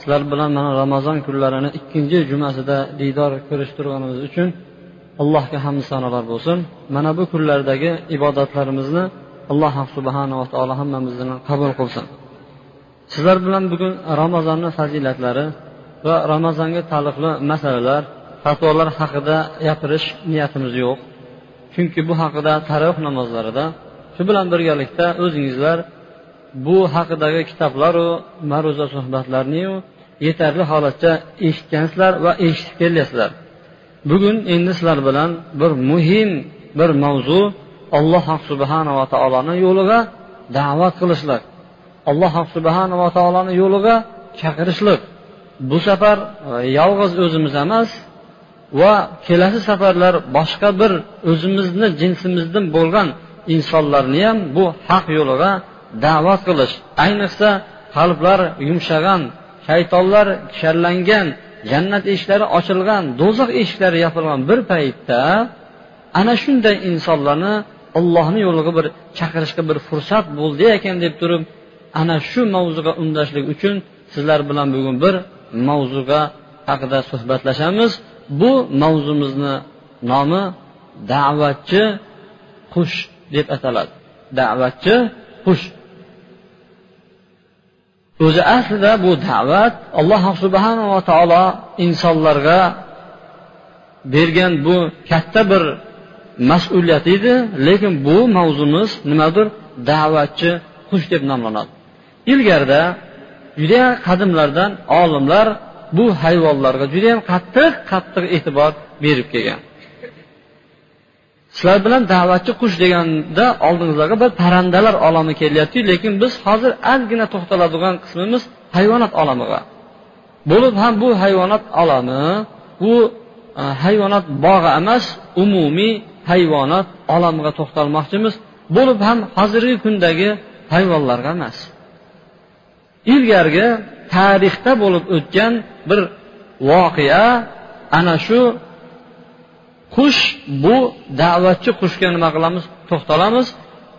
sizlar bilan mana ramazon kunlarini ikkinchi jumasida diydor ko'rish turganimiz uchun allohga hamd sanolar bo'lsin. Mana bu kunlardagi ibodatlarimizni alloh subhanava taolo hammamizni qabul qilsin. Sizlar bilan bugun ramazonni fazilatlari va ramazonga taalluqli masalalar fatvolar haqida gapirish niyatimiz yo'q. Chunki bu haqida taroveh namozlarida shu bilan birgalikda o'zingizlar bu haqidagi kitoblaru ma'ruza suhbatlarniyu yetarli holatda eshitgansizlar va eshitib kelyapsizlar. Bugun endi sizlar bilan bir muhim bir mavzu alloh subhanava taoloni yo'liga da'vat qilishlik alloh subhanava taoloni yo'liga chaqirishlik. Bu safar yolg'iz o'zimiz emas va kelasi safarlar boshqa bir o'zimizni jinsimizdan bo'lgan insonlarni ham bu haq yo'liga da'vat qilish. Ayniqsa qalblar yumshag'an shaytonlar sharlangan jannat eshiklari ochilgan do'zax eshiklari yopilgan bir paytda ana shunday insonlarni allohni yo'liga bir chaqirishga bir fursat bo'ldi ekan deb turib ana shu mavzuga undashlik uchun sizlar bilan bugun bir mavzuga haqida suhbatlashamiz. Bu mavzumizni nomi da'vatchi qush deb ataladi. Da'vatchi qush. O'zi aslida bu da'vat alloh subhanava taolo insonlarga bergan bu katta bir mas'uliyat edi. Lekin bu mavzumiz nimadir da'vatchi qush deb nomlanadi. Ilgarida judayam qadimlardan olimlar bu hayvonlarga judayam qattiq qattiq e'tibor berib kelgan. Sizlar bilan da'vatchi qush deganda oldingizlarga bir parrandalar olami kelyapti lekin biz hozir ozgina to'xtaladigan qismimiz hayvonot olamiga. Bo'lib ham bu hayvonot olami bu e, hayvonot bog'i emas umumiy hayvonot olamiga to'xtalmoqchimiz. Bo'lib ham hozirgi kundagi hayvonlarga emas. Ilgargi tarixda bo'lib o'tgan bir voqea ana shu qush bu da'vatchi qushga nima qilamiz? To'xtalamiz.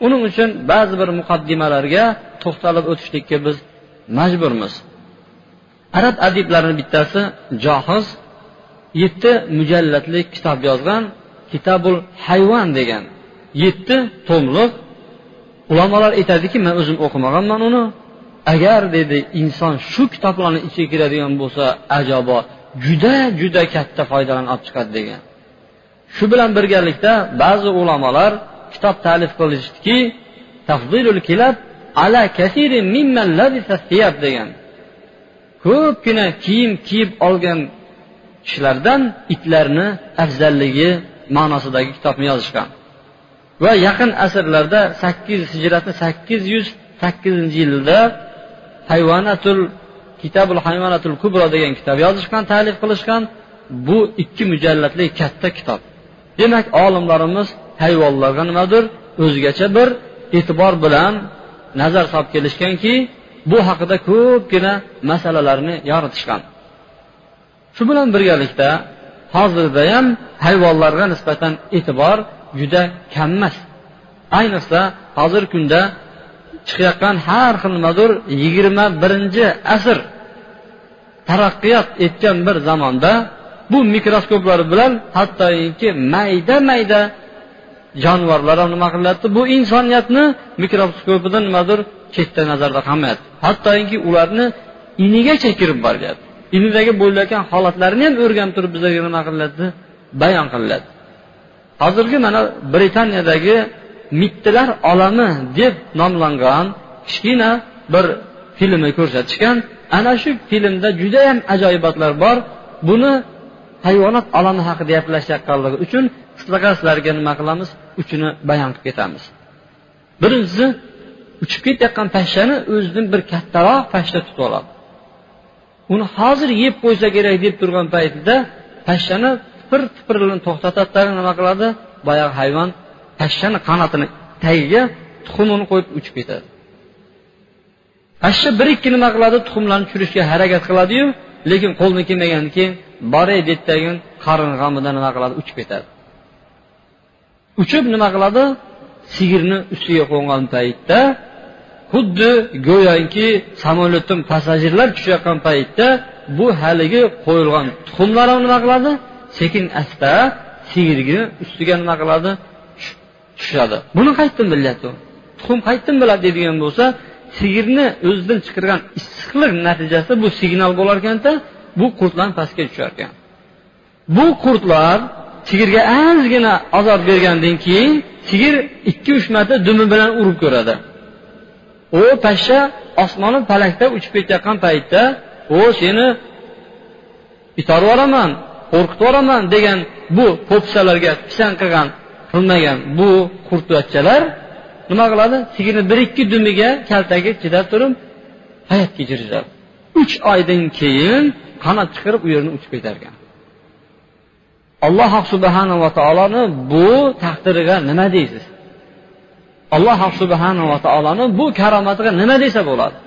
Uning uchun ba'zi bir muqaddimalarga to'xtalib o'tishlikka biz majburmiz. Arab adiblarini bittasi johiz yetti mujallatli kitob yozgan kitabul hayvon degan yetti tomliq. Ulamolar aytadiki man o'zim o'qimaganman uni. Agar dedi inson shu kitoblarni ichiga kiradigan bo'lsa ajabo juda juda katta foydalarni olib chiqadi degan. Shu bilan birgalikda ba'zi ulamolar kitob ta'lif qilishdiki tafzilul kilab ala kasirin mimman degan. Ko'pgina kiyim kiyib olgan kishilardan itlarni afzalligi ma'nosidagi kitobni yozishgan. Va yaqin asrlarda sakkiz hijratni sakkiz yuz sakkizinchi yilda hayvonatul kitabul hayvonatul kubro degan kitob yozishgan ta'lif qilishgan. Bu ikki mujallatli katta kitob. Demak olimlarimiz hayvonlarga nimadir? O'zgacha bir e'tibor bilan nazar solib kelishganki bu haqida ko'pgina masalalarni yoritishgan shu bilan birgalikda hozirda ham hayvonlarga nisbatan e'tibor juda kam emas. Ayniqsa hozirgi kunda chiqayotgan har xil nimadir yigirma birinchi asr taraqqiyot etgan bir zamonda bu mikroskoplar bilan hattoki mayda mayda jonivorlar ham nima qilyapti bu insoniyatni mikroskopidan nimadir chetda nazarda qolmayapti. Hattoki ularni inigacha kirib boryapti. Inidagi bo'layotgan holatlarini ham o'rganib turib bizlarga nima qilyapti bayon qilyapti hozirgi mana britaniyadagi mittilar olami deb nomlangan kichkina bir filmni ko'rsatishgan. Ana shu filmda judayam ajoyibotlar bor. Buni hayvonot olami haqida gaplashayotganligi uchun qisqacha sizlarga nima qilamiz? Uchini bayon qilib ketamiz. Birinchisi uchib ketayotgan pashshani o'zidan bir kattaroq pashsha tutib oladi. Uni hozir yeb qo'ysa kerak deb turgan paytida pashshani tipir tipirini to'xtatadi nima qiladi? Boyagi hayvon pashshani qanotini tagiga tuxumini qo'yib uchib ketadi. Pashsha bir ikki nima qiladi? Tuxumlarni tushirishga harakat qiladiyu lekin qo'lni kelmagandan keyin boray deydidagi qarin g'amida nima qiladi? Uchib ketadi. Uchib nima qiladi? Sigirni ustiga qo'ngan paytda xuddi go'yoki samolyotdan passajirlar tushayotgan paytda bu haligi qo'yilgan tuxumlar nima qiladi? Sekin asta sigirni ustiga nima qiladi? Tushadi. Buni qayerdan bilyapti. Tuxum qayerdan biladi deydigan bo'lsa sigirni o'zidan chiqargan issiqlik natijasida bu signal bo'lar ekanda bu qurtlar pastga tushar ekan. Bu qurtlar sigirga ozgina azob bergandan keyin sigir ikki uch marta dumi bilan urib ko'radi. U pashsha osmoni palakda uchib ketayotgan paytda u seni itarib yuboraman qo'rqitib yuboraman degan bu po'pisalarga pisand qilgan qilmagan bu qurtvachalar nima qiladi? Sigirni bir ikki dumiga kaltaga chidab turib hayot kechirishadi. Uch oydan keyin qanot chiqarib u yerni uchib ketarkan. Alloh subhanava taoloni bu taqdiriga nima deysiz? Alloh subhanava taoloni bu karomatiga nima desa bo'ladi?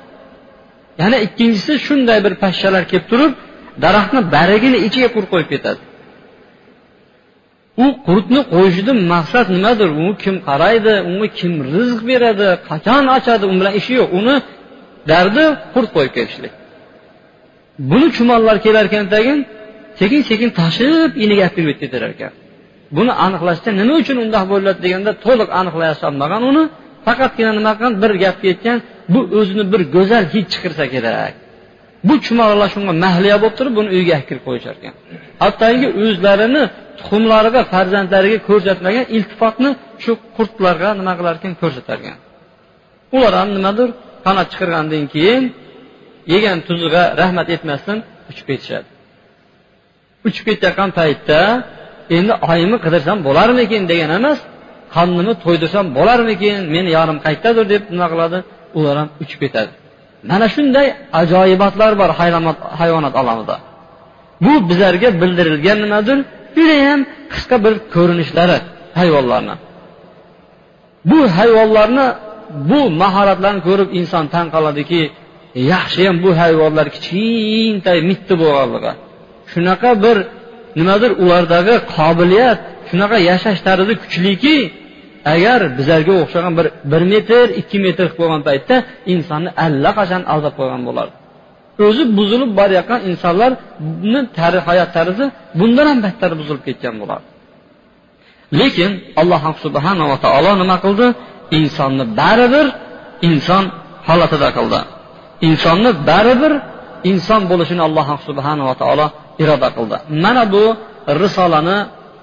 Yana ikkinchisi shunday bir pashshalar kelib turib daraxtni baragini ichiga qurt qo'yib ketadi. U qurtni qo'yishidan maqsad nimadir? U kim qaraydi? Unga kim rizq beradi? Qachon ochadi? U bilan ishi yo'q. Uni dardi qurt qo'yib ketishlik buni chumollar kelar ekan tagin sekin sekin tashib iniga olib kelib ketar ekan buni aniqlashda nima uchun undoq bo'ladi deganda to'liq aniqlay olmagan uni faqatgina nima qilgan bir gapga aytgan bu o'zini bir go'zal hid chiqirsa kerak. Bu chumolilar shunga mahliya bo'lib turib buni uyga olib kirib qo'yishar ekan. Hattoki o'zlarini tuxumlariga farzandlariga ko'rsatmagan iltifotni shu qurtlarga nima qilar ekan ko'rsatar ekan ular ham nimadir qanot chiqargandan keyin yegan tuziga rahmat etmasdan uchib ketishadi. Uchib ketayotgan paytda endi oyimni qidirsam bo'larmikin degan emas qonnimni to'ydirsam bo'larmikin meni yarim qayerdadir deb nima qiladi? Ular ham uchib ketadi. Mana shunday ajoyibotlar bor hayvonot olamida. Bu bizlarga bildirilgan nimadir judayam qisqa bir ko'rinishlari hayvonlarni. Bu hayvonlarni bu mahoratlarni ko'rib inson tan qoladiki yaxshi ham bu hayvonlar kichkintay mitti bo'lganligi. Shunaqa bir nimadir ulardagi qobiliyat shunaqa yashash tarzi kuchliki agar bizlarga o'xshagan bir bir metr ikki metr qilib qo'ygan paytda insonni allaqachon aldab qo'ygan bo'lardi. O'zi buzilib borayotgan insonlarni hayot tarzi bundan ham battar buzilib ketgan bo'lardi. Lekin alloh subhanava taolo nima qildi? Insonni baribir inson holatida qildi. Insonni baribir inson bo'lishini alloh subhanava taolo iroda qildi. Mana bu risolani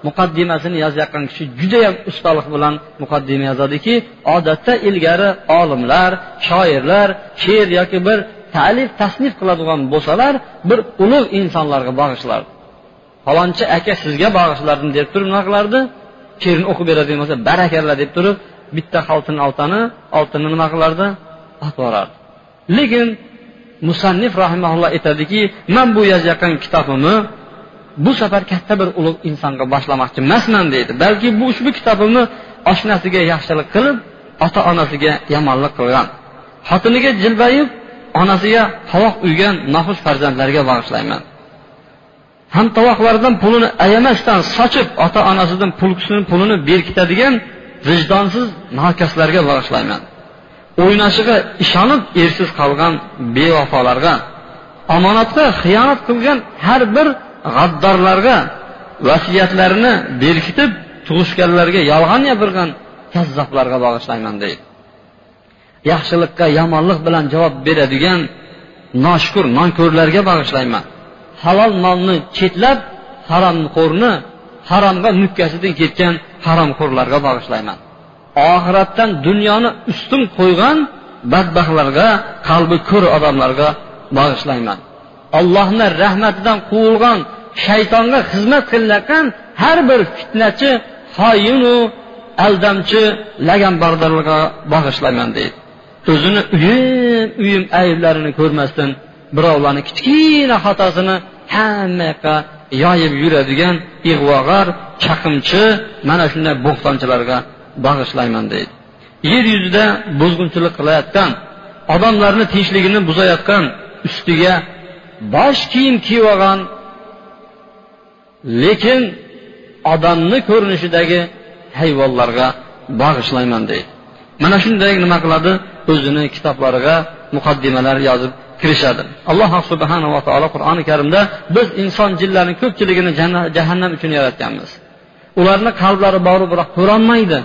muqaddimasini yozayotgan kishi judayam ustalik bilan muqaddima yozadiki odatda ilgari olimlar shoirlar she'r yoki bir ta'lif tasnif qiladigan bo'lsalar bir ulug' insonlarga bag'ishlardi. Falonchi aka sizga bag'ishlardim deb turib nima qilardi? She'rini o'qib beradigan bo'lsa barakalla deb turib bitta oltin oltani oltinni nima qilardi? Otib yuborardi lekin musannif rahimaulloh aytadiki man bu yozayotgan kitobimni bu safar katta bir ulug' insonga boshlamoqchi emasman deydi. Balki bu ushbu kitobimni oshnasiga yaxshilik qilib ota onasiga yomonlik qilgan. Xotiniga jilbayib onasiga tovoq uygan noxush farzandlarga bag'ishlayman. Hamtovoqlaridan pulini ayamasdan sochib ota onasidan pulkisini pulini berkitadigan vijdonsiz nokaslarga bag'ishlayman. O'ynashiga ishonib ersiz qolgan bevafolarga omonatga xiyonat qilgan har bir g'addorlarga vasiyatlarini berkitib tug'ishganlarga yolg'on gapirgan kazzoblarga bag'ishlayman deydi. Yaxshilikka yomonlik bilan javob beradigan noshukur nonko'rlarga bag'ishlayman halol molni chetlab haromxo'rni haromga mukkasidan ketgan haromxo'rlarga bag'ishlayman oxiratdan dunyoni ustun qo'ygan badbaxtlarga qalbi ko'r odamlarga bag'ishlayman. Allohni rahmatidan quvilgan shaytonga xizmat qilayotgan har bir fitnachi xoyinu aldamchi laganbardorlarga bag'ishlayman deydi. O'zini uyim uyim ayblarini ko'rmasdan birovlarni kichkina xatosini hamma yoqqa yoyib yuradigan ig'vogar chaqimchi mana shunday bo'xtonchilarga bag'ishlayman deydi. Yer yuzida buzg'unchilik qilayotgan odamlarni tinchligini buzayotgan ustiga bosh kiyim kiyib olgan lekin odamni ko'rinishidagi hayvonlarga bag'ishlayman deydi. Mana shunday nima qiladi? O'zini kitoblariga muqaddimalar yozib kirishadi. Alloh subhanava taolo qur'oni karimda biz inson jinlarni ko'pchiligini jahannam uchun yaratganmiz. Ularni qalblari boru biroq ko'rolmaydi.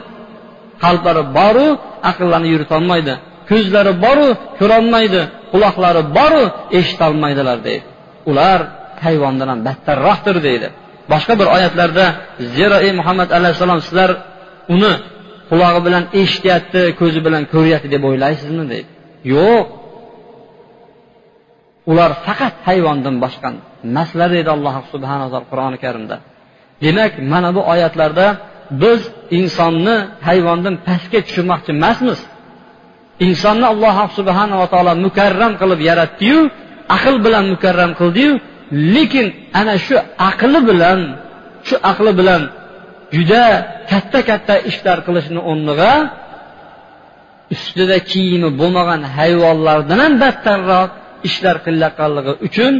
Qalblari boru aqllarini yuritolmaydi. Ko'zlari boru ko'rolmaydi. Quloqlari boru eshitolmaydilar deydi. Ular hayvondan ham battarroqdir deydi. Boshqa bir oyatlarda zero ey muhammad alayhissalom sizlar uni qulog'i bilan eshityapti ko'zi bilan ko'ryapti deb o'ylaysizmi deydi. Yo'q. Ular faqat hayvondan boshqa emaslar deydi alloh subhanaa taolo qur'oni karimda. Demak mana bu oyatlarda biz insonni hayvondan pastga tushirmoqchi emasmiz. Insonni alloh subhanava taolo mukarram qilib yaratdiyu aql bilan mukarram qildiyu lekin ana shu aqli bilan shu aqli bilan juda katta katta ishlar qilishni o'rniga ustida kiyimi bo'lmagan hayvonlardan ham battarroq ishlar qilayotganligi uchun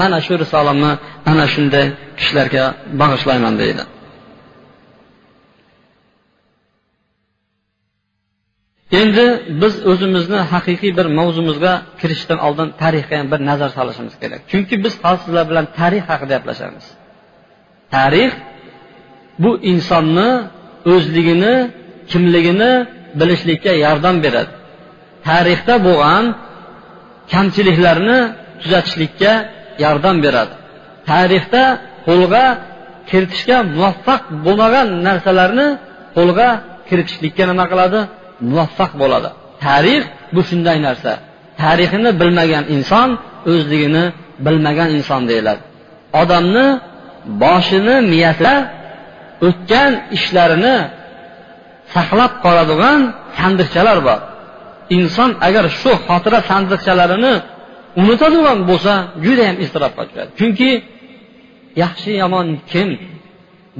mana shu risolamni ana shunday kishilarga bag'ishlayman deydi. Endi biz o'zimizni haqiqiy bir mavzumizga kirishdan oldin tarixga ham bir nazar solishimiz kerak. Chunki biz hozir sizlar bilan tarix haqida gaplashamiz. Tarix bu insonni o'zligini kimligini bilishlikka yordam beradi. Tarixda bo'lgan kamchiliklarni tuzatishlikka yordam beradi. Tarixda qo'lga kiritishga muvaffaq bo'lmagan narsalarni qo'lga kiritishlikka nima qiladi? Muvaffaq bo'ladi. Tarix bu shunday narsa. Tarixini bilmagan inson o'zligini bilmagan inson deyiladi. Odamni boshini miyasida o'tgan ishlarini saqlab qoladigan sandiqchalar bor. Inson agar shu xotira sandiqchalarini unutadigan bo'lsa judayam iztirobga tushadi. Chunki yaxshi yomon kim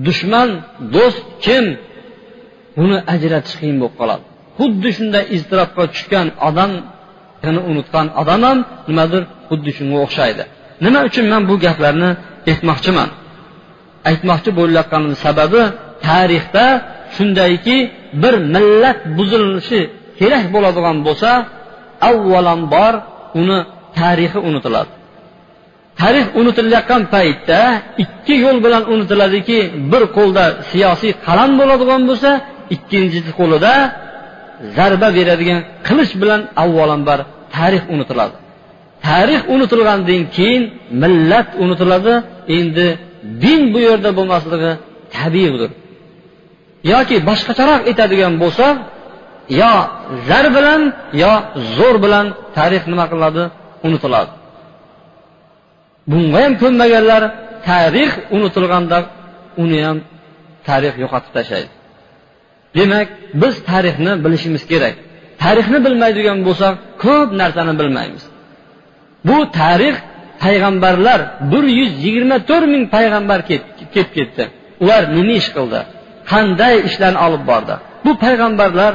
dushman do'st kim buni ajratish qiyin bo'lib qoladi. Xuddi shunday iztirobga tushgan odamni unutgan odam ham nimadir xuddi shunga o'xshaydi. Nima uchun man bu gaplarni aytmoqchiman? Aytmoqchi bo'layotganim sababi tarixda shundayki bir millat buzilishi kerak bo'ladigan bo'lsa avvalambor uni tarixi unutiladi. Tarix unutilayotgan paytda ikki yo'l bilan unutiladiki bir qo'lda siyosiy qalam bo'ladigan bo'lsa ikkinchi qo'lida zarba beradigan qilich bilan avvalambor tarix unutiladi. Tarix unutilgandan keyin millat unutiladi. Endi din bu yerda bo'lmasligi tabiiydir. Yoki boshqacharoq aytadigan bo'lsak yo zar bilan yo zo'r bilan tarix nima qiladi unutiladi. Bunga ham ko'nmaganlar tarix unutilganda uni ham tarix yo'qotib tashlaydi. Demak biz tarixni bilishimiz kerak. Tarixni bilmaydigan bo'lsak ko'p narsani bilmaymiz. Bu tarix payg'ambarlar bir yuz yigirma to'rt ming payg'ambar kelib ketdi. Ular nima ish qildi? Qanday ishlarni olib bordi? Bu payg'ambarlar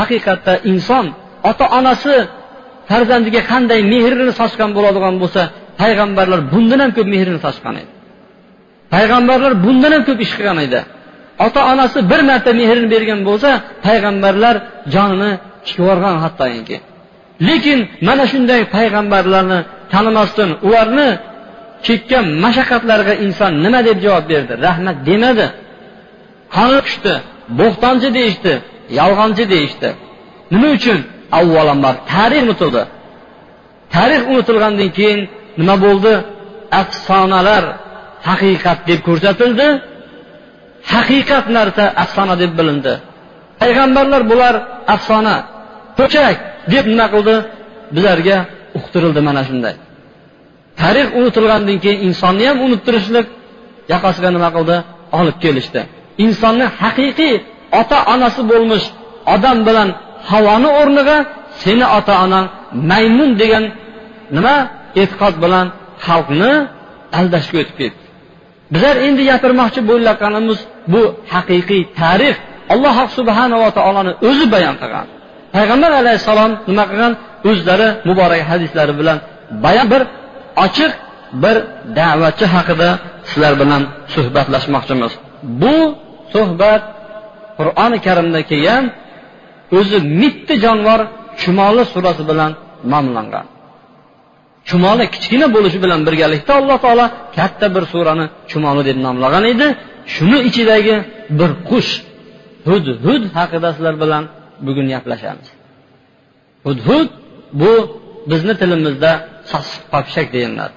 haqiqatda inson ota onasi farzandiga qanday mehrini sochgan bo'ladigan bo'lsa payg'ambarlar bundan ham ko'p mehrini sochgan edi. Payg'ambarlar bundan ham ko'p ish qilgan edi. Ota onasi bir marta mehrini bergan bo'lsa payg'ambarlar jonini tikib yuborgan hattoki. Lekin mana shunday payg'ambarlarni tanimasdan ularni chekkan mashaqqatlarga inson nima deb javob berdi? Rahmat demadi. Qoni bo'xtonchi deyishdi yolg'onchi deyishdi. Nima uchun? Avvalambor tarix unutildi tarix unutilgandan keyin nima bo'ldi? Afsonalar haqiqat deb ko'rsatildi. Haqiqat narsa afsona deb bilindi. Payg'ambarlar bular afsona to'chak deb nima qildi? Bizlarga uqtirildi mana shunday. Tarix unutilgandan keyin insonni ham unuttirishlik yoqasiga nima qildi? Olib kelishdi. Insonni haqiqiy ota onasi bo'lmish odam bilan havoni o'rniga seni ota onang maymun degan nima? E'tiqod bilan xalqni aldashga o'tib ketdi. Bizlar endi gapirmoqchi bo'layotganimiz bu haqiqiy tarix alloh subhanava taoloni o'zi bayon qilgan. Payg'ambar alayhissalom nima qilgan? O'zlari muborak hadislari bilan bayon bir ochiq bir da'vatchi haqida sizlar bilan suhbatlashmoqchimiz. Bu suhbat qur'oni karimda kelgan o'zi mitti jonivor chumoli surasi bilan nomlangan. Chumoli kichkina bo'lishi bilan birgalikda alloh taolo katta bir surani chumoli deb nomlagan edi. Shuni ichidagi bir qush hudhud haqida sizlar bilan bugun gaplashamiz. Hudhud bu bizni tilimizda sassiq popshak deyiladi.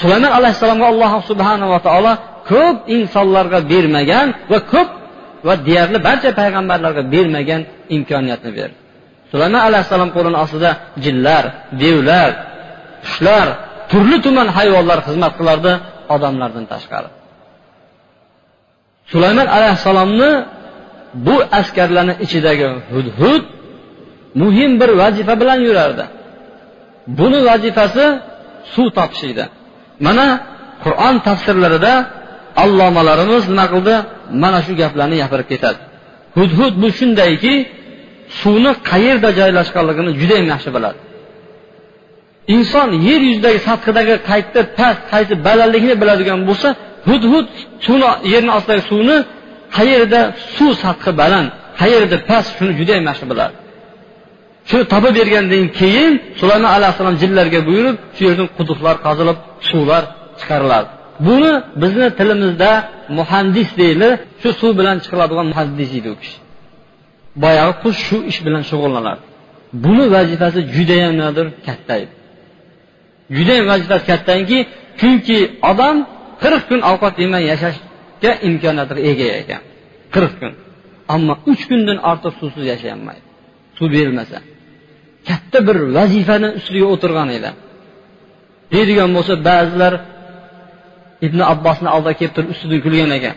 Sulaymon alayhissalomga alloh subhanava taolo ko'p insonlarga bermagan va ko'p va deyarli barcha payg'ambarlarga bermagan imkoniyatni berdi. Sulaymon alayhissalom qo'lini ostida jinlar devlar qushlar turli tuman hayvonlar xizmat qilardi odamlardan tashqari. Sulaymon alayhissalomni bu askarlarni ichidagi hudhud muhim bir vazifa bilan yurardi. Buni vazifasi suv topish edi mana qur'on tafsirlarida allomalarimiz nima qildi? Mana shu gaplarni gapirib ketadi. Hudhud bu shundayki suvni qayerda joylashganligini judayam yaxshi biladi. Inson yer yuzidagi sathidagi qaysi past qaysi balandlikni biladigan bo'lsa hudhud suvni yerni ostidagi suvni qayerda suv sathi baland qayerda past shuni judayam yaxshi biladi shuni topib bergandan keyin sulaymon alayhissalom jinlarga buyurib shu yerdan quduqlar qazilib suvlar chiqariladi. Buni bizni tilimizda muhandis deydi shu suv bilan chiqiladigan muhandis deydi u kishi. Boyagi qush shu ish bilan shug'ullanadi. Buni vazifasi judayam nimadir katta edi. Judayam vazifasi kattanki chunki odam qirq kun ovqat yemay yashashga imkoniyatiga ega ekan. Qirq kun. Ammo uch kundan ortiq suvsiz yashayolmaydi suv berilmasa katta bir vazifani ustiga o'tirgan edi. Deydigan bo'lsa ba'zilar ibn abbosni oldiga kelib turib ustidan kulgan ekan.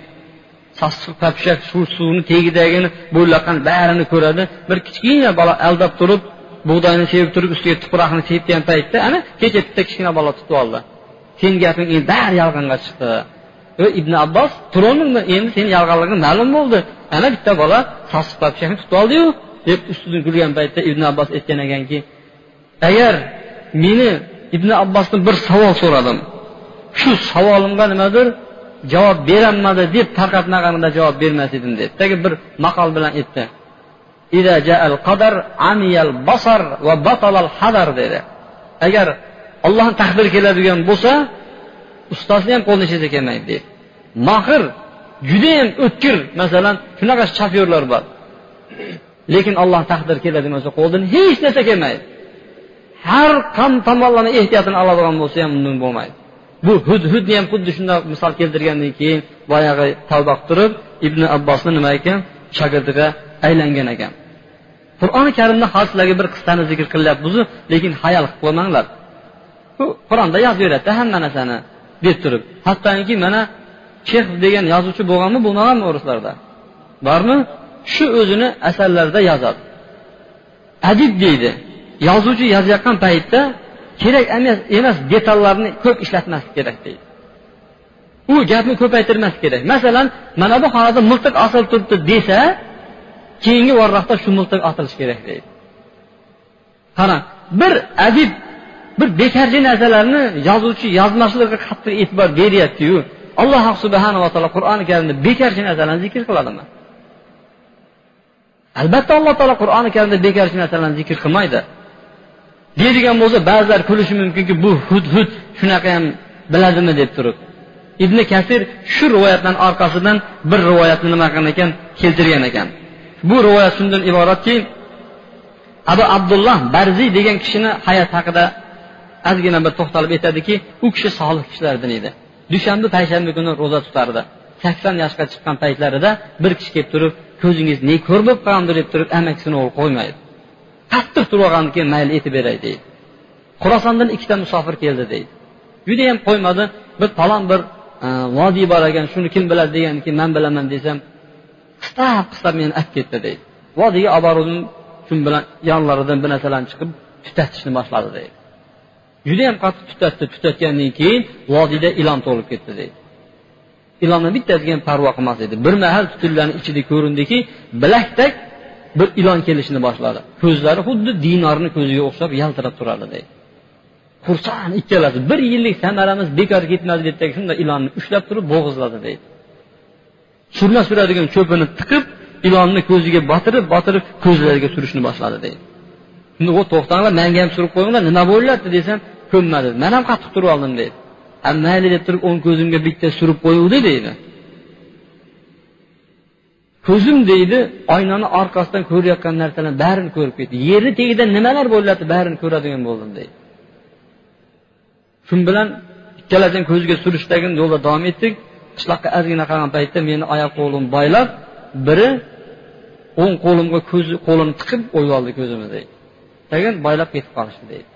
Sassiq papshak shu suvni tagidagini bo'ylagan barini ko'radi. Bir kichkina bola aldab turib bug'doyni sevib turib ustiga tuproqni sepgan paytda ana kecha bitta kichkina bola tutib oldi. Seni gaping endi bari yolg'onga chiqdi. E ibn abbos turolmayman endi seni yolg'onliging ma'lum bo'ldi. Ana bitta bola sosiq papshakni tutib oldiyu deb ustidan kulgan paytda ibn abbos aytgan ekanki agar meni ibn abbosdan bir savol so'radim. Shu savolimga nimadir javob beranmadi deb tarqatmaganimda javob bermas edim deb. Tagi bir maqol bilan aytdi. Dedi. Agar ollohni taqdiri keladigan bo'lsa ustozni ham qo'lini hech kelmaydi. Deydi mohir judayam o'tkir masalan shunaqa shofyorlar bor. Lekin alloh taqdir keladigan bo'lsa qo'lidan hech narsa kelmaydi. Har qan tomonlama ehtiyotini oladigan bo'lsa ham undan bo'lmaydi. Bu hudhudni ham xuddi shundoq misol keltirgandan keyin boyagi tavba qilib turib ibn abbosni nima ekan? Shogirdiga aylangan ekan. Qur'oni karimda hozir sizlarga bir qissani zikr qilyapmizu lekin hayol qilib qo'ymanglar. Qur'onda yozib beradida hamma narsani deb turib. Hattoki mana chex degan yozuvchi bo'lganmi bo'lmaganmi o'rislarda bormi? Shu o'zini asarlarida yozadi. Adib deydi. Yozuvchi yozayotgan paytda kerak emas detallarni ko'p ishlatmaslik kerak deydi. U gapni ko'paytirmaslik kerak. Masalan mana bu xonada miltiq osilib turibdi desa keyingi varroqda shu miltiq otilishi kerak deydi. Qarang bir adib bir bekorchi narsalarni yozuvchi yozmaslikqa qattiq e'tibor beryaptiyu. Alloh subhanava taolo qur'oni karimda bekorchi narsalarni zikr qiladimi? Albatta alloh taolo qur'oni karimda bekorchi narsalarni zikr qilmaydi. Deydigan bo'lsa ba'zilar kulishi mumkinki bu hud hud shunaqa ham biladimi deb turib. Ibn kasir shu rivoyatdan orqasidan bir rivoyatni nima qilgan ekan? Keltirgan ekan. Bu rivoyat shundan iboratki abu abdulloh barziy degan kishini hayot haqida ozgina bir to'xtalib aytadiki u kishi solih kishilardan edi. Dushanba payshanba kuni ro'za tutardi. Sakson yoshga chiqqan paytlarida bir kishi kelib turib ko'zingiz ne ko'r bo'lib qolgandir deb turib amakisini o'g'li qo'ymaydi. Qattiq turib olgandan keyin mayli aytib beray deydi. Xurosondan ikkita musofir keldi deydi. Judayam qo'ymadi. Bir falon bir e, vodiy bor ekan shuni kim biladi degandan keyin man bilaman desam qistab qistab meni olib ketdi deydi. Vodiyga olib boruvdim shu bilan yonlaridan bir narsalarni chiqib tutatishni boshladi deydi. Judayam qattiq tutatdi. Tutatgandan keyin vodiyda ilon to'lib ketdi deydi. Ilonni bittasiga ham parvo qilmas edi. Bir mahal tutunlarni ichida ko'rindiki bilakdak bir ilon kelishni boshladi. Ko'zlari xuddi dinorni ko'ziga o'xshab yaltirab turadi deydi. Xursand ikkalasi bir yillik samaramiz bekor ketmadi deydidagi shunday ilonni ushlab turib bo'g'izladi deydi. Surma suradigan cho'pini tiqib ilonni ko'ziga botirib botirib ko'zlariga surishni boshladi deydi. Shunda to'xtanglar manga ham surib qo'yinglar. Nima bo'lyapti desam ko'nmadi. Man ham qattiq turib oldim deydi ha mayli deb turib o'ng ko'zimga bitta surib qo'yuvdi deydi. Ko'zim deydi oynani orqasidan ko'rayotgan narsalarni barini ko'rib ketdi. Yerni tagida nimalar bo'lyapti barini ko'radigan bo'ldim deydi. Shu bilan ikkalasining ko'ziga surishdagin yo'lda davom etdik. Qishloqqa ozgina qolgan paytda meni oyoq qo'lim boylab biri o'ng qo'limga ko'zi qo'lini tiqib qo'yib oldi ko'zimni deydi. Keyin boylab ketib qolishdi deydi.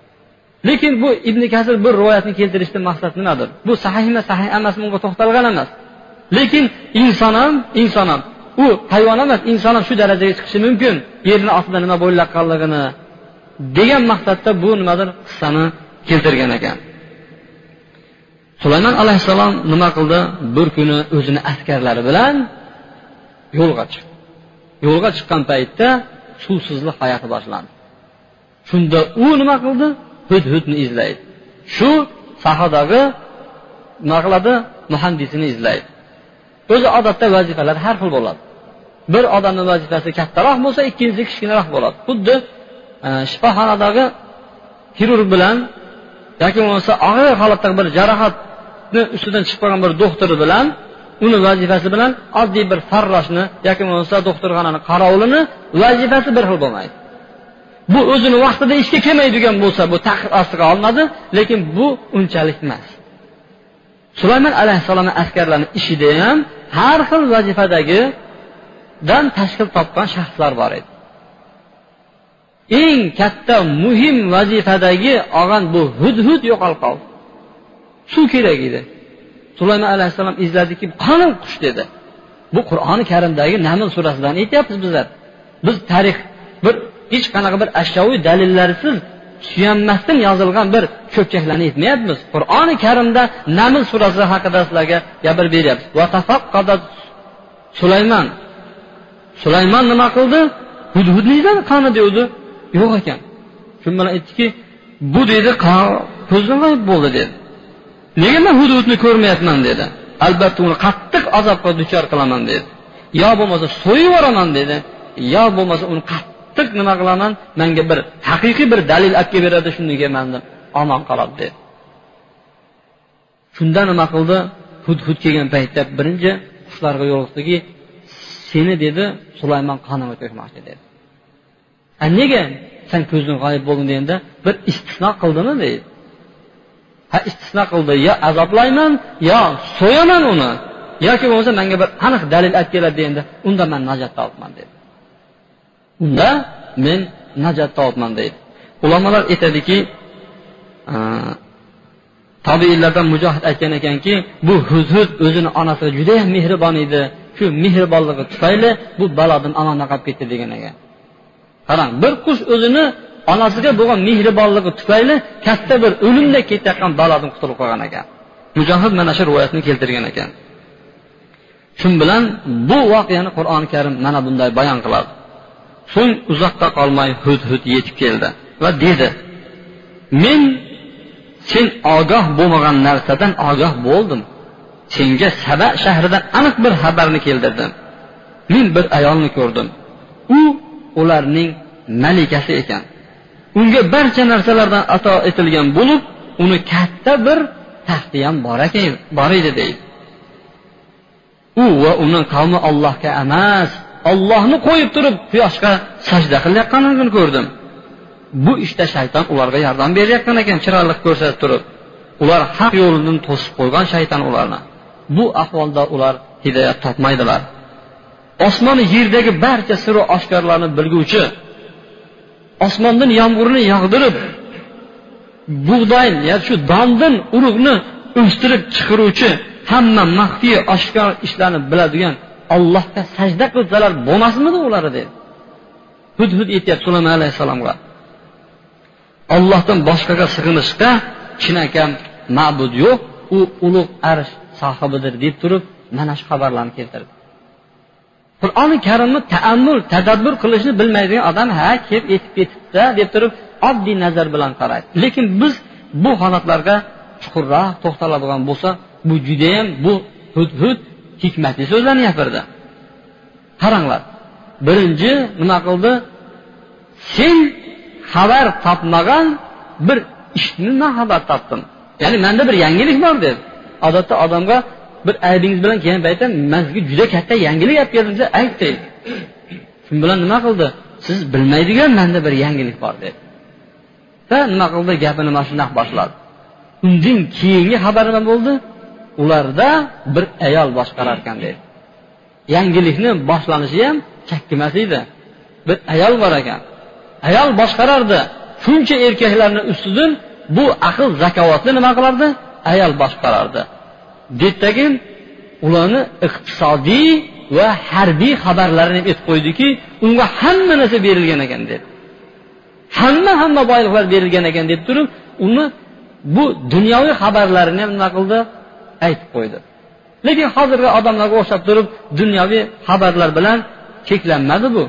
Lekin bu ibn kasir bir rivoyatni keltirishdan maqsad nimadir? Bu sahihmi sahih emasmi unga to'xtalgan emas. Lekin inson ham inson ham u hayvon emas inson ham shu darajaga chiqishi mumkin. Yerni ostida nima bo'layotganligini degan maqsadda bu nimadir qissani keltirgan ekan. Sulaymon alayhissalom nima qildi? Bir kuni o'zini askarlari bilan yo'lga chiqdi yo'lga chiqqan paytda suvsizlik hayoti boshlandi. Shunda u nima qildi? Hud hudni izlaydi. Shu sahadagi nima qiladi? Muhandisini izlaydi. O'zi odatda vazifalar har xil bo'ladi. Bir odamni vazifasi kattaroq bo'lsa ikkinchisi kichkinaroq bo'ladi. Xuddi e, shifoxonadagi xirurg bilan yoki bo'lmasa og'ir holatdagi bir jarohatni ustidan chiqib qolgan bir doktor bilan uni vazifasi bilan oddiy bir farroshni yoki bo'lmasa doktorxonani qorovulini vazifasi bir xil bo'lmaydi. Bu o'zini vaqtida ishga kelmaydigan bo'lsa bu taqiq ostiga olinadi lekin bu unchalik emas. Sulaymon alayhissalomni askarlarini ishida ham har xil vazifadagidan tashkil topgan shaxslar bor edi. Eng katta muhim vazifadagi olgan bu hudhud yo'qolib qoldi. Suv kerak edi. Sulaymon alayhissalom izladiki qani qush dedi. Bu qur'oni karimdagi naml surasidan aytyapmiz bizlar. Biz tarix bir hech qanaqa bir ashyoviy dalillarsiz suyanmasdan yozilgan bir cho'pchaklarni aytmayapmiz. Qur'oni karimda naml surasi haqida sizlarga gapirib beryapmiz. Sulaymon sulaymon nima qildi? Hudhudni qani devdi yo'q ekan. Shu bilan aytdiki bu deydi ko'zdan g'oyib bo'ldi dedi. Nega man hududni ko'rmayapman dedi. Albatta uni qattiq azobga duchor qilaman dedi. Yo bo'lmasa so'yib yuboraman dedi. Yo bo'lmasa uni qattiq nima qilaman? Manga bir haqiqiy bir dalil olib kelib beradi shundan mandan omon qoladi dedi. Shunda nima qildi? Hudhud kelgan paytda birinchi qushlarga yo'liqdiki seni dedi sulaymon qonimga to'kmoqchi dedi. A nega san ko'zdan g'oyib bo'lding deganda bir istisno qildimi? deydi ha istisno qildi. Yo azoblayman yo so'yaman uni. Yoki bo'lmasa manga bir aniq dalil olib keladi deganda unda man najot topibman dedi. Unda men najot topman deydi. Ulamolar aytadiki tabiiylardan mujohid aytgan ekanki bu huzhud o'zini onasiga judayam mehribon edi. Shu mehribonligi tufayli bu balodan omonda qolib ketdi degan ekan. Qarang bir qush o'zini onasiga bo'lgan mehribonligi tufayli katta bir o'limda ketayotgan balodan qutulib qolgan ekan. Mujohid mana shu rivoyatni keltirgan ekan. Shu bilan bu voqeani qur'oni karim mana bunday bayon qiladi. So'ng uzoqqa qolmay hud hud yetib keldi va dedi men sen ogoh bo'lmagan narsadan ogoh bo'ldim. Senga saba shahridan aniq bir xabarni keltirdim. Men bir ayolni ko'rdim. U ularning malikasi ekan. Unga barcha narsalardan ato etilgan bo'lib uni katta bir taxti ham bor bor edi deydi. U va uni qavmi ollohga emas ollohni qo'yib turib quyoshga sajda qilayotganligini ko'rdim. Bu ishda shayton ularga yordam berayotgan ekan chiroyli ko'rsatib turib. Ular haq yo'lidan to'sib qo'ygan shayton ularni. Bu ahvolda ular hidoyat topmaydilar. Osmon yerdagi barcha siru oshkorlarni bilguvchi osmondan yomg'irni yog'dirib bug'doy ya shu dondin urug'ni o'stirib chiqaruvchi hamma maxfiy oshkor ishlarni biladigan ollohga sajda qilsalar bo'lmasmidi ular dedi hud hud aytyapti sulaymon alayhissalomga. Ollohdan boshqaga sig'inishga chinakam ma'bud yo'q u ulug' arsh sohibidir deb turib mana shu xabarlarni keltirdi. Qur'oni karimni taammul tadabbur qilishni bilmaydigan odam ha kelib aytib ketibdi deb turib oddiy nazar bilan qaraydi. Lekin biz bu holatlarga chuqurroq to'xtaladigan bo'lsak bu judayam bu hud hud hikmatli so'zlarni gapirdi. Qaranglar birinchi nima qildi? Sen xabar topmagan bir ishni man xabar topdim. Ya'ni manda bir yangilik bor dedi odatda odamga bir aybingiz bilan kelgan paytda man sizga juda katta yangilik olib keldim desa ayt deydi shu bilan nima qildi? Siz bilmaydigan manda bir yangilik bor dedi va nima qildi? Gapini mana shundoq boshladi. Undan keyingi xabar nima bo'ldi? Ularda bir ayol boshqarar ekan deydi. Yangilikni boshlanishi ham chakki emas edi. Bir ayol bor ekan. Ayol boshqarardi. Shuncha erkaklarni ustidan bu aql zakovatni nima qilardi? Ayol boshqarardi. Deydidagi ularni iqtisodiy va harbiy xabarlarini aytib qo'ydiki unga hamma narsa berilgan ekan dedi. Hamma hamma boyliqlar berilgan ekan deb turib uni bu dunyoviy xabarlarini ham nima qildi? Aytib qo'ydi. Lekin hozirgi odamlarga o'xshab turib dunyoviy xabarlar bilan cheklanmadi bu.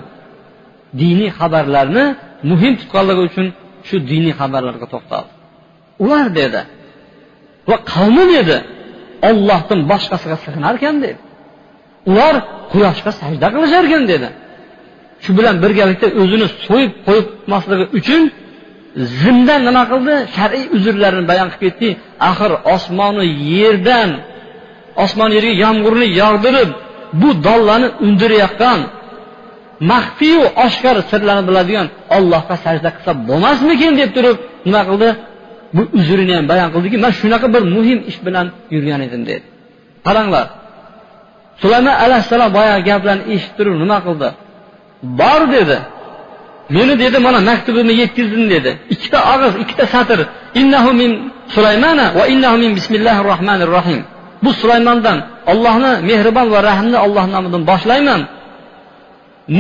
Diniy xabarlarni muhim tutganligi uchun shu diniy xabarlarga to'xtaldi. Ular dedi va qavmim edi ollohdan boshqasiga sig'inarkan dedi. Ular quyoshga sajda qilisharkan dedi. Shu bilan birgalikda o'zini so'yib qo'ymasligi uchun zimdan nima qildi? Shar'iy uzrlarini bayon qilib ketdi. Axir osmonu yerdan osmon yerga yomg'irni yog'dirib bu donlarni undirayotgan maxfiyu oshkor sirlarni biladigan ollohga sajda qilsa bo'lmasmikin deb turib nima qildi? Bu uzrini ham bayon qildiki man shunaqa bir muhim ish bilan yurgan edim dedi. Qaranglar sulaymon alayhissalom boyagi gaplarni eshitib turib nima qildi? Bor dedi. Meni dedi mana maktubimni yetkazdim dedi. Ikkita og'iz ikkita satr innahu min sulaymana va innahu min bismillahi rohmanir rohim bu sulaymondan ollohni mehribon va rahmni olloh nomidan boshlayman.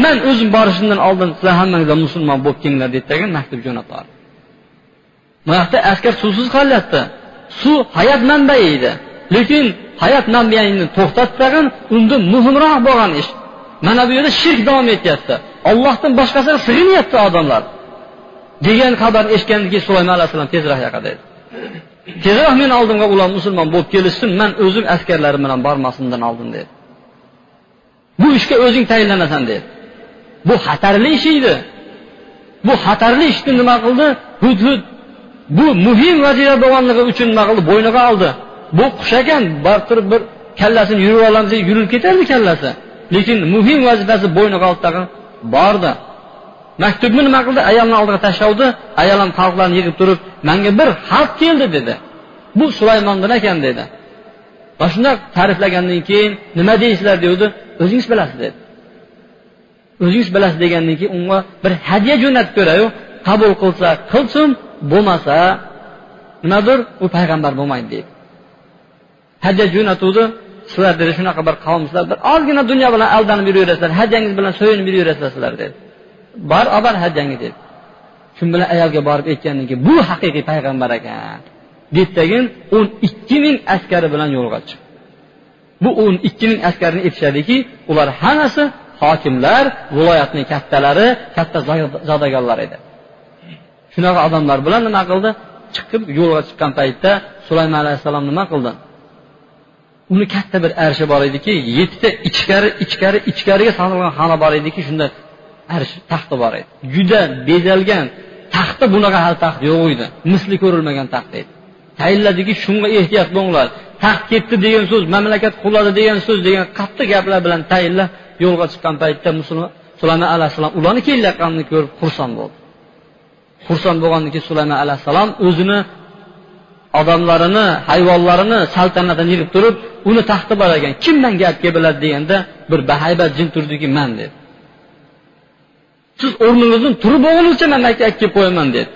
Man o'zim borishimdan oldin sizlar hammangizlar musulmon bo'lib kelinglar dedi maktub jo'natadi buyoqda askar suvsiz qolyapti. Suv hayot manbai edi. Lekin hayot manbaini to'xtatib tag'in unda muhimroq bo'lgan ish. Mana bu yerda shirk davom etyapti ollohdan boshqasiga sig'inyapti odamlar. Degan xabarni eshitgandan keyin sulaymon alayhissalom tezroq yoqa dedi tezroq meni oldimga ular musulmon bo'lib kelishsin man o'zim askarlarim bilan bormasimdan oldin dedi. Bu ishga o'zing tayinlanasan dedi. Bu xatarli ish edi. Bu xatarli ishni nima qildi? Hudhud. Bu muhim vazifa bo'lganligi uchun nima qildi? Bo'yniga oldi. Bu qush ekan turib bir kallasini yurib olamiz deb yurilib ketardi kallasi. Lekin muhim vazifasi bo'yniga oldi tag'in. Bordi. Maktubni nima qildi? Ayolni oldiga tashlavdi ayol ham yig'ib turib manga bir xalq keldi dedi. Bu sulaymondan ekan dedi. Va shundoq ta'riflagandan keyin nima deysizlar degandi o'zingiz bilasiz dedi. O'zingiz bilasiz degandan keyin unga bir hadya jo'natib ko'rayu. Qabul qilsa qilsin bo'lmasa nimadir u payg'ambar bo'lmaydi deydi hadya jo'natuvdi. Sizlar dedi shunaqa bir qavmsizlar bir ozgina dunyo bilan aldanib yuraverasizlar hajjangiz bilan so'yinib yuraverasizlar sizlar dedi bor olib bor hajjangni dedi shu bilan ayolga borib aytgandan keyin bu haqiqiy payg'ambar ekan. Deydidagin o'n ikki ming askari bilan yo'lga chiqdi bu o'n ikki ming askarni aytishadiki ular hammasi hokimlar viloyatning kattalari katta zodagonlar edi. Shunaqa odamlar bilan nima qildi? Chiqib yo'lga chiqqan paytda sulaymon alayhissalom nima qildi? Uni katta bir arshi bor ediki yettita ichkari ichkari ichkariga solingan xona bor ediki shunda arsh taxti bor edi. Juda bezalgan taxti bunaqa hali taxt yo'q edi misli ko'rilmagan taxt edi. Tayinladiki shunga ehtiyot bo'linglar. Taxt ketdi degan so'z mamlakat quladi degan so'z degan qattiq gaplar bilan tayinlab yo'lga chiqqan paytda musulmon sulaymon alayhissalom ularni kelayotganini ko'rib xursand bo'ldi. Xursand bo'lgandan keyin sulaymon alayhissalom o'zini odamlarini hayvonlarini saltanatini yig'ib turib uni taxti bor ekan kim menga gapga biladi deganda bir bahaybat jin turdiki man dedi. Siz o'rningizdan turib bo'lgunicha man makka kelib qo'yaman dedi.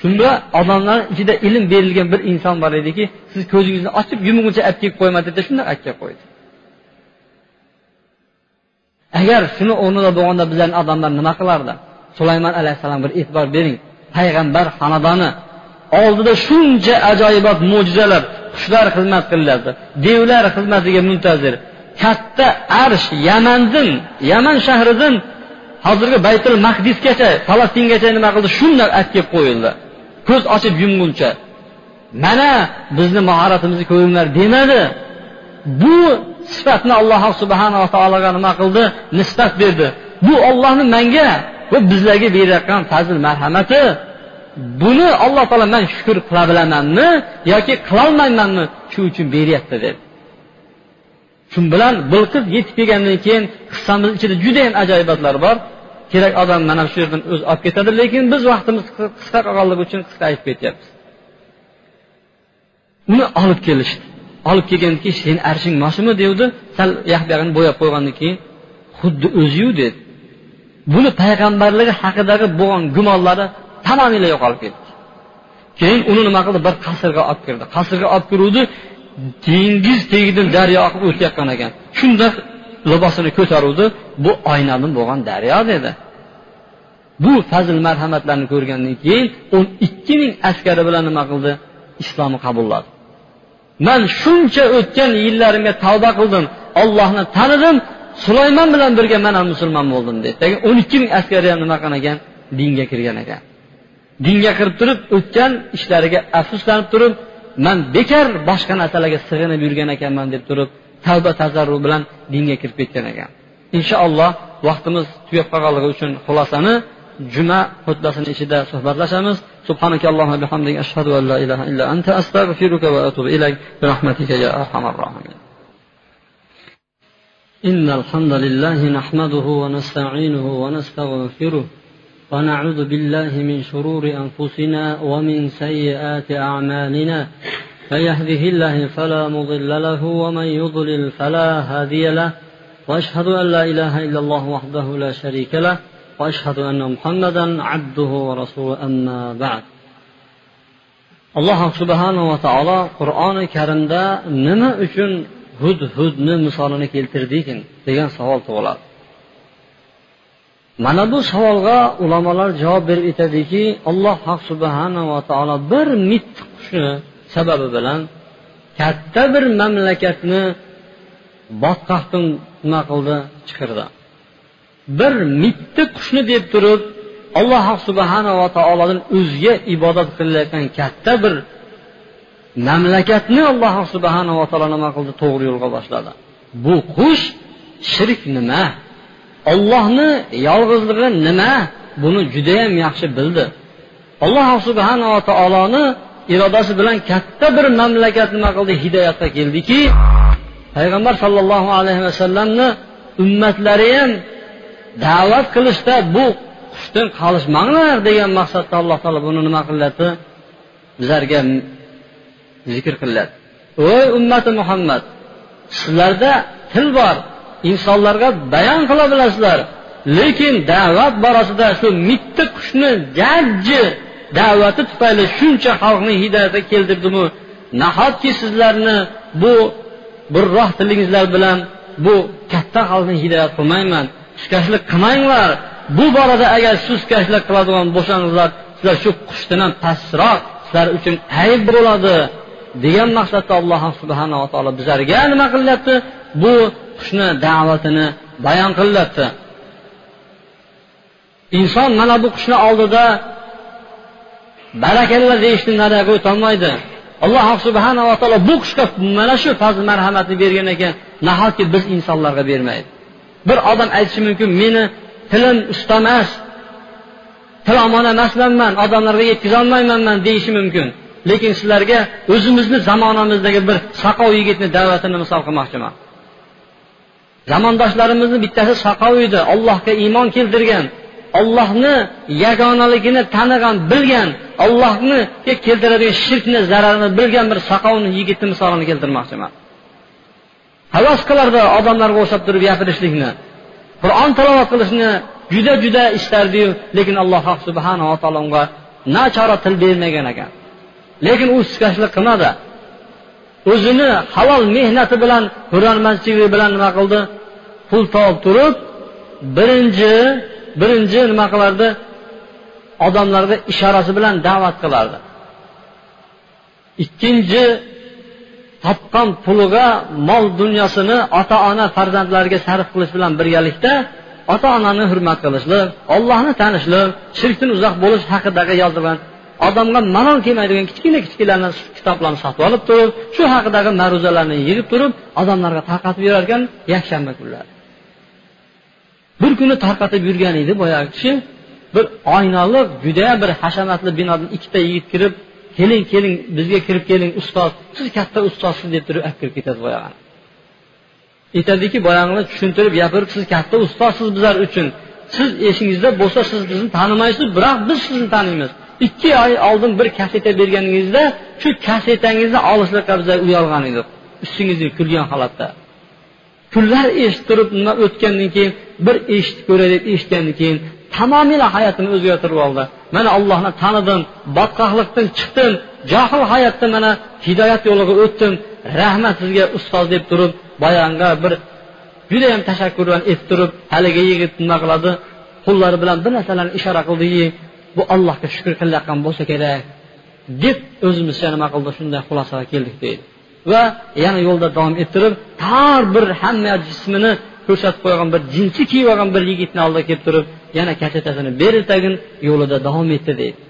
Shunda odamlar ichida ilm berilgan bir inson bor ediki siz ko'zingizni ochib yumguncha olib kelib qo'yma dedi shundoq olib kelib qo'ydi. Agar shuni o'rnida bo'lganda bizlarni odamlar nima qilardi? Sulaymon alayhissalom bir e'tibor bering. Payg'ambar xonadoni oldida shuncha ajoyibot mo'jizalar qushlar xizmat qilyapti devlar xizmatiga muntazir. Katta arsh yamandan yaman shahridan hozirgi baytul mahdisgacha falastingacha nima qildi? Shundoq kelib qo'yildi. Ko'z ochib yumguncha. Mana bizni mahoratimizni ko'ringlar demadi. Bu sifatni alloh subhanava taologa nima qildi? Nisbat berdi. Bu ollohni manga va bizlarga berayotgan fazl marhamati. Buni alloh taolo man shukur qila bilamanmi yoki qilolmaymanmi shu uchun beryapti dedi. Shu bilan bilqis yetib kelgandan keyin qissamiz ichida judayam ajoyibotlar bor. Kerak odam mana shu yerdan o'zi olib ketadi lekin biz vaqtimiz qisqa qolganligi uchun qisqa aytib ketyapmiz. Uni olib kelishdi. Olib kelgandan keyin seni arshing moshimi devdi sal yoq buyog'ini bo'yab qo'ygandan keyin xuddi o'ziyu dedi. Buni payg'ambarligi haqidagi bo'lgan gumonlari tamomila yo'qolib ketdi. Keyin uni nima qildi? Bir qasrga olib kirdi. Qasrga olib kiruvdi dengiz tagidan daryo oqib o'tayotgan ekan. Shunda libosini ko'taruvdi bu oynadan bo'lgan daryo dedi. Bu fazl marhamatlarni ko'rgandan keyin o'n ikki ming askari bilan nima qildi? Islomni qabulladi. Man shuncha o'tgan yillarimga tavba qildim ollohni tanidim sulaymon bilan birga man ham musulmon bo'ldim dedi. Lekin o'n ikki ming askari ham nima qilgan? Ekan dinga kirgan ekan. dinga kirib turib o'tgan ishlariga afsuslanib turib man bekor boshqa narsalarga sig'inib yurgan ekanman deb turib tavba tazarru bilan dinga kirib ketgan ekan inshaalloh vaqtimiz tugab qolganligi uchun xulosani juma xutbasini ichida suhbatlashamiz سبحانك اللهم وبحمدك أشهد أن لا إله إلا أنت أستغفرك وأتوب إليك برحمتك يا أرحم الراحمين إن الحمد لله نحمده ونستعينه ونستغفره ونعوذ بالله من شرور أنفسنا ومن سيئات أعمالنا. من يهده الله فلا مضل له ومن يضلل فلا هادي له. وأشهد أن لا إله إلا الله وحده لا شريك له. وأشهد أن محمدا عبده ورسوله. أما بعد. alloh subhanava taolo qur'oni karimda nima uchun hudni misolini keltirdikin degan savol tug'iladi mana bu savolga ulamolar javob berib aytadiki alloh subhanava taolo bir mitti qushni sababi bilan katta bir mamlakatni botqoqdan nima qildi chiqirdi. Bir mitti qushni deb turib alloh subhanava taolodan o'ziga ibodat qilayotgan katta bir mamlakatni alloh subhanava taolo nima qildi? To'g'ri yo'lga boshladi. Bu qush shirk nima? Ollohni yolg'izligi nima? Buni judayam yaxshi bildi. Alloh subhanava taoloni irodasi bilan katta bir mamlakat nima qildi? Hidoyatga keldiki. Payg'ambar sollallohu alayhi vasallamni ummatlari ham da'vat qilishda bu qushdan qolishmanglar degan maqsadda alloh taolo buni nima qilyapti bizlarga zikr qilyapti ey ummati muhammad sizlarda til bor. Insonlarga bayon qila bilasizlar. Lekin da'vat borasida shu mitti qushni jajji da'vati tufayli shuncha xalqni hidoyatga keltirdimu nahotki sizlarni bu burroh tilingizlar bilan bu katta xalqni hidoyat qilmayman suskashlik qilmanglar. Bu borada agar suskashlik qiladigan bo'lsangizlar sizlar shu qushdan ham pastroq sizlar uchun ayb bo'ladi degan maqsadda alloh subhanava taolo bizlarga nima qilyapti bu qushni da'vatini bayon qilyapti inson mana bu qushni oldida barakalla deyishni nariga o'tolmaydi alloh subhanava taolo bu qushga mana shu fazl marhamatni bergan ekan nahotki biz insonlarga bermaydi. Bir odam aytishi mumkin meni tilim usta emas tilomon emasmanman odamlarga yetkazolmaymanman deyishi mumkin. Lekin sizlarga o'zimizni zamonamizdagi bir saqov yigitni da'vatini misol qilmoqchiman. Zamondoshlarimizni bittasi saqov edi. Allohga iymon keltirgan. Ollohni yagonaligini tanigan bilgan. Ollohni keltiradigan shirkni zararini bilgan bir saqovni yigitni misolini keltirmoqchiman. Havas qilardi odamlarga o'xshab turib gapirishlikni. Qur'on tilovat qilishni juda juda istardiyu lekin alloh subhanava taolo unga nachora til bermagan ekan. Lekin u suskashlik qilmadi. O'zini halol mehnati bilan hunarmandchiligi bilan nima qildi? Pul topib turib birinchi birinchi nima qilardi? Odamlarga ishorasi bilan da'vat qilardi. Ikkinchi topgan puliga mol dunyosini ota ona farzandlariga sarf qilish bilan birgalikda ota onani hurmat qilishlik ollohni tanishlik shirkdan uzoq bo'lish haqidagi yozilgan odamga malol kelmaydigan kichkina kichkinalarni kitoblarni sotib olib turib shu haqidagi ma'ruzalarni yig'ib turib odamlarga tarqatib yurarkan yakshanba kunlari. Bir kuni tarqatib yurgan edi boyagi kishi bir oynaliq judayam bir hashamatli binodan ikkita yigit kirib keling keling bizga kirib keling ustoz siz katta ustozsiz deb turib olib kirib ketadi boyagini aytadiki boyagini tushuntirib gapirib siz katta ustozsiz bizlar uchun. Siz esingizda bo'lsa siz bizni tanimaysiz biroq biz sizni taniymiz. Ikki oy oldin bir kaseta berganingizda shu kasetangizni olishlikqa biza uyalgan edik ustingizga kulgan holatda. Kunlar eshitib turib nima o'tgandan keyin bir eshitib ko'ray deb eshitgandan keyin tamomila hayotini o'zgartirib oldi. Mana allohni tanidim botqoqlikdan chiqdim johil hayotda mana hidoyat yo'liga o'tdim rahmat sizga ustoz deb turib bayonga bir judayam tashakkur bilan aytib turib haligi yigit nima qiladi? Qo'llari bilan bir narsalarni ishora qildiki bu allohga shukur qilayotgan bo'lsa kerak deb o'zimizcha nima qildi shunday xulosaga keldik deydi. Va yana yo'lda davom ettirib tor bir hamma jismini ko'rsatib qo'ygan bir jinsi kiyib olgan bir yigitni oldiga kelib turib yana kasetasini berdi tagin yo'lida davom etdi deydi.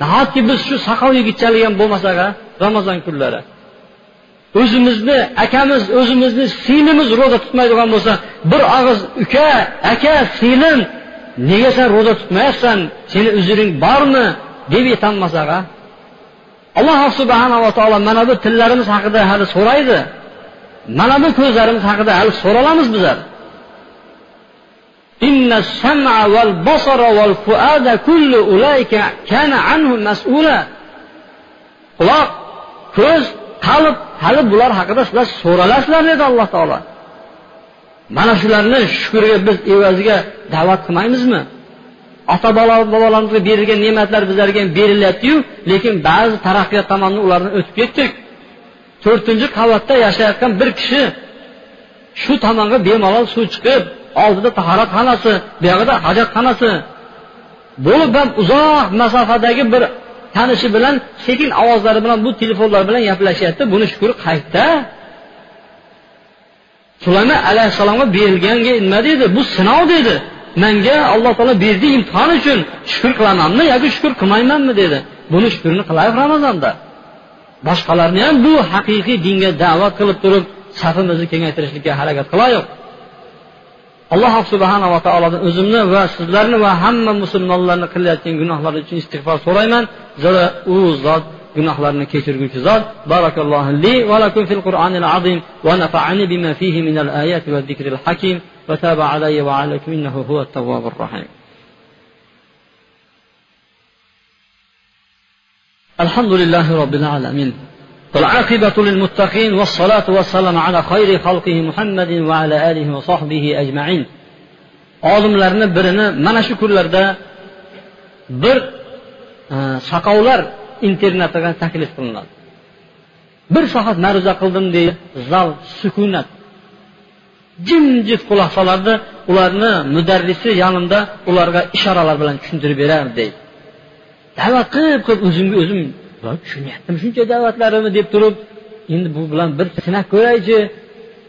Nahotki biz shu saqov yigitchalik ham bo'lmasak ramazon kunlari? O'zimizni akamiz o'zimizni singlimiz ro'za tutmaydigan bo'lsa bir og'iz uka aka singlim nega sen ro'za tutmayapsan? Seni uzring bormi? Deb aytolmasak alloh subhanava taolo mana bu tillarimiz haqida hali so'raydi. Mana bu ko'zlarimiz haqida hali? So'ralamiz bizlar quloq ko'z qalb hali bular haqida sizlar so'ralasizlar dedi alloh taolo. Mana shularni shukurga biz evaziga da'vat qilmaymizmi? Ota bobolarimizga berilgan ne'matlar bizlarga ham berilyaptiyu lekin ba'zi taraqqiyot tomonni ulardan o'tib ketdik. To'rtinchi qavatda yashayotgan bir kishi shu tomonga bemalol suv chiqib oldida tahoratxonasi buyog'ida hojatxonasi bo'lib ham uzoq masofadagi bir tanishi bilan sekin ovozlari bilan bu telefonlar bilan gaplashyapti buni shukri qayerda sulama alayhissalomga berilganga nima deydi? Bu sinov dedi manga alloh taolo berdi imtihon uchun shukur qilamanmi yoki shukur qilmaymanmi dedi. Buni shukurni qilaylik ramazonda. Boshqalarni ham bu haqiqiy dinga da'vat qilib turib safimizni kengaytirishlikka harakat qilaylik alloh subhanava taolodan o'zimni va sizlarni va hamma musulmonlarni qilayotgan gunohlari uchun istig'for so'rayman. Zero u zot günahlarını keçirgücü zat. Barakallahu li ve lekum fil Kur'anil azim ve nafa'ani bima fihi min minel ayati ve zikril hakim ve tâbe aleyye ve aleyküm innehu huve tevvabur rahim. الحمد لله رب العالمين والعاقبة للمتقين والصلاة والسلام على خير خلقه محمد وعلى آله وصحبه أجمعين olimlarni birini mana shu kunlarda bir chaqovlar internatiga taklif qilinadi. Bir soat ma'ruza qildim deydi. Zal sukunat. Jimjit quloq solardi ularni mudarrisi yonimda ularga ishoralar bilan tushuntirib berardi deydi. Da'vat qilib qilib o'zimga o'zim tushunyaptimi shuncha da'vatlarimni deb turib endi bu bilan bir sinab ko'raychi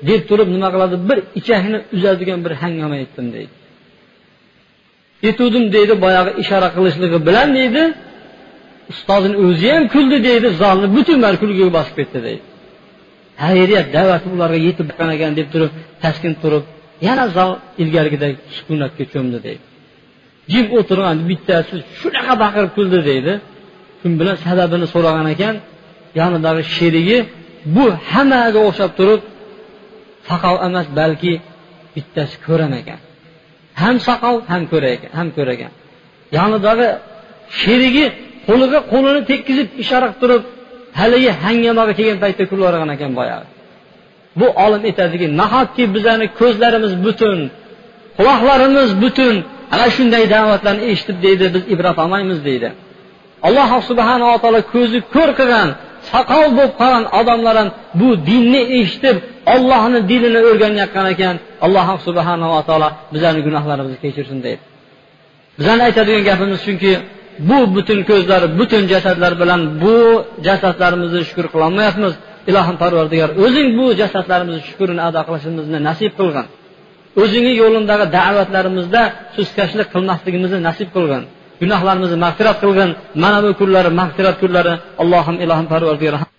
deb turib nima qiladi? Bir ichakni uzadigan bir hangoma aytdim deydi. Yetuvdim deydi boyagi ishora qilishligi bilan deydi. Ustozini o'zi ham kuldi deydi zalni butunlari kulgiga bosib ketdi deydi. Xayriyat da'vati ularga yetib borgan ekan deb turib taskin turib yana zal ilgarigidek sukunatga cho'mdi deydi. Jim o'tirgan bittasi shunaqa baqirib kuldi deydi. Shu bilan sababini so'ragan ekan yonidagi sherigi bu hammaga o'xshab turib soqov emas balki bittasi ko'ran ekan ham soqov ham ko'ragan ham ko'ragan. Yonidagi sherigi qo'liga qo'lini tekkizib ishora qilib turib haligi hangamaga kelgan paytda kulavergan ekan boyagi bu olim aytadiki nahotki bizani ko'zlarimiz butun quloqlarimiz butun ana shunday da'vatlarni eshitib deydi biz ibrat olmaymiz deydi. Alloh subhanava taolo ko'zi ko'r qilgan soqol bo'lib qolgan odamlar ham bu dinni eshitib ollohni dinini o'rganayotgan ekan. Alloh subhanava taolo bizlarni gunohlarimizni kechirsin deydi. Bizani aytadigan gapimiz shunki bu butun ko'zlar butun jasadlar bilan bu jasadlarimizni shukur qilolmayapmiz. Ilohim parvardigor o'zing bu jasadlarimizni shukurini ado qilishimizni nasib qilgin. O'zingni yo'lindagi da'vatlarimizda suskashlik qilmasligimizni nasib qilgin. Gunohlarimizni mag'firat qilgin. Mana bu kunlar mag'firat kunlari. Allohim ilohim parvardigor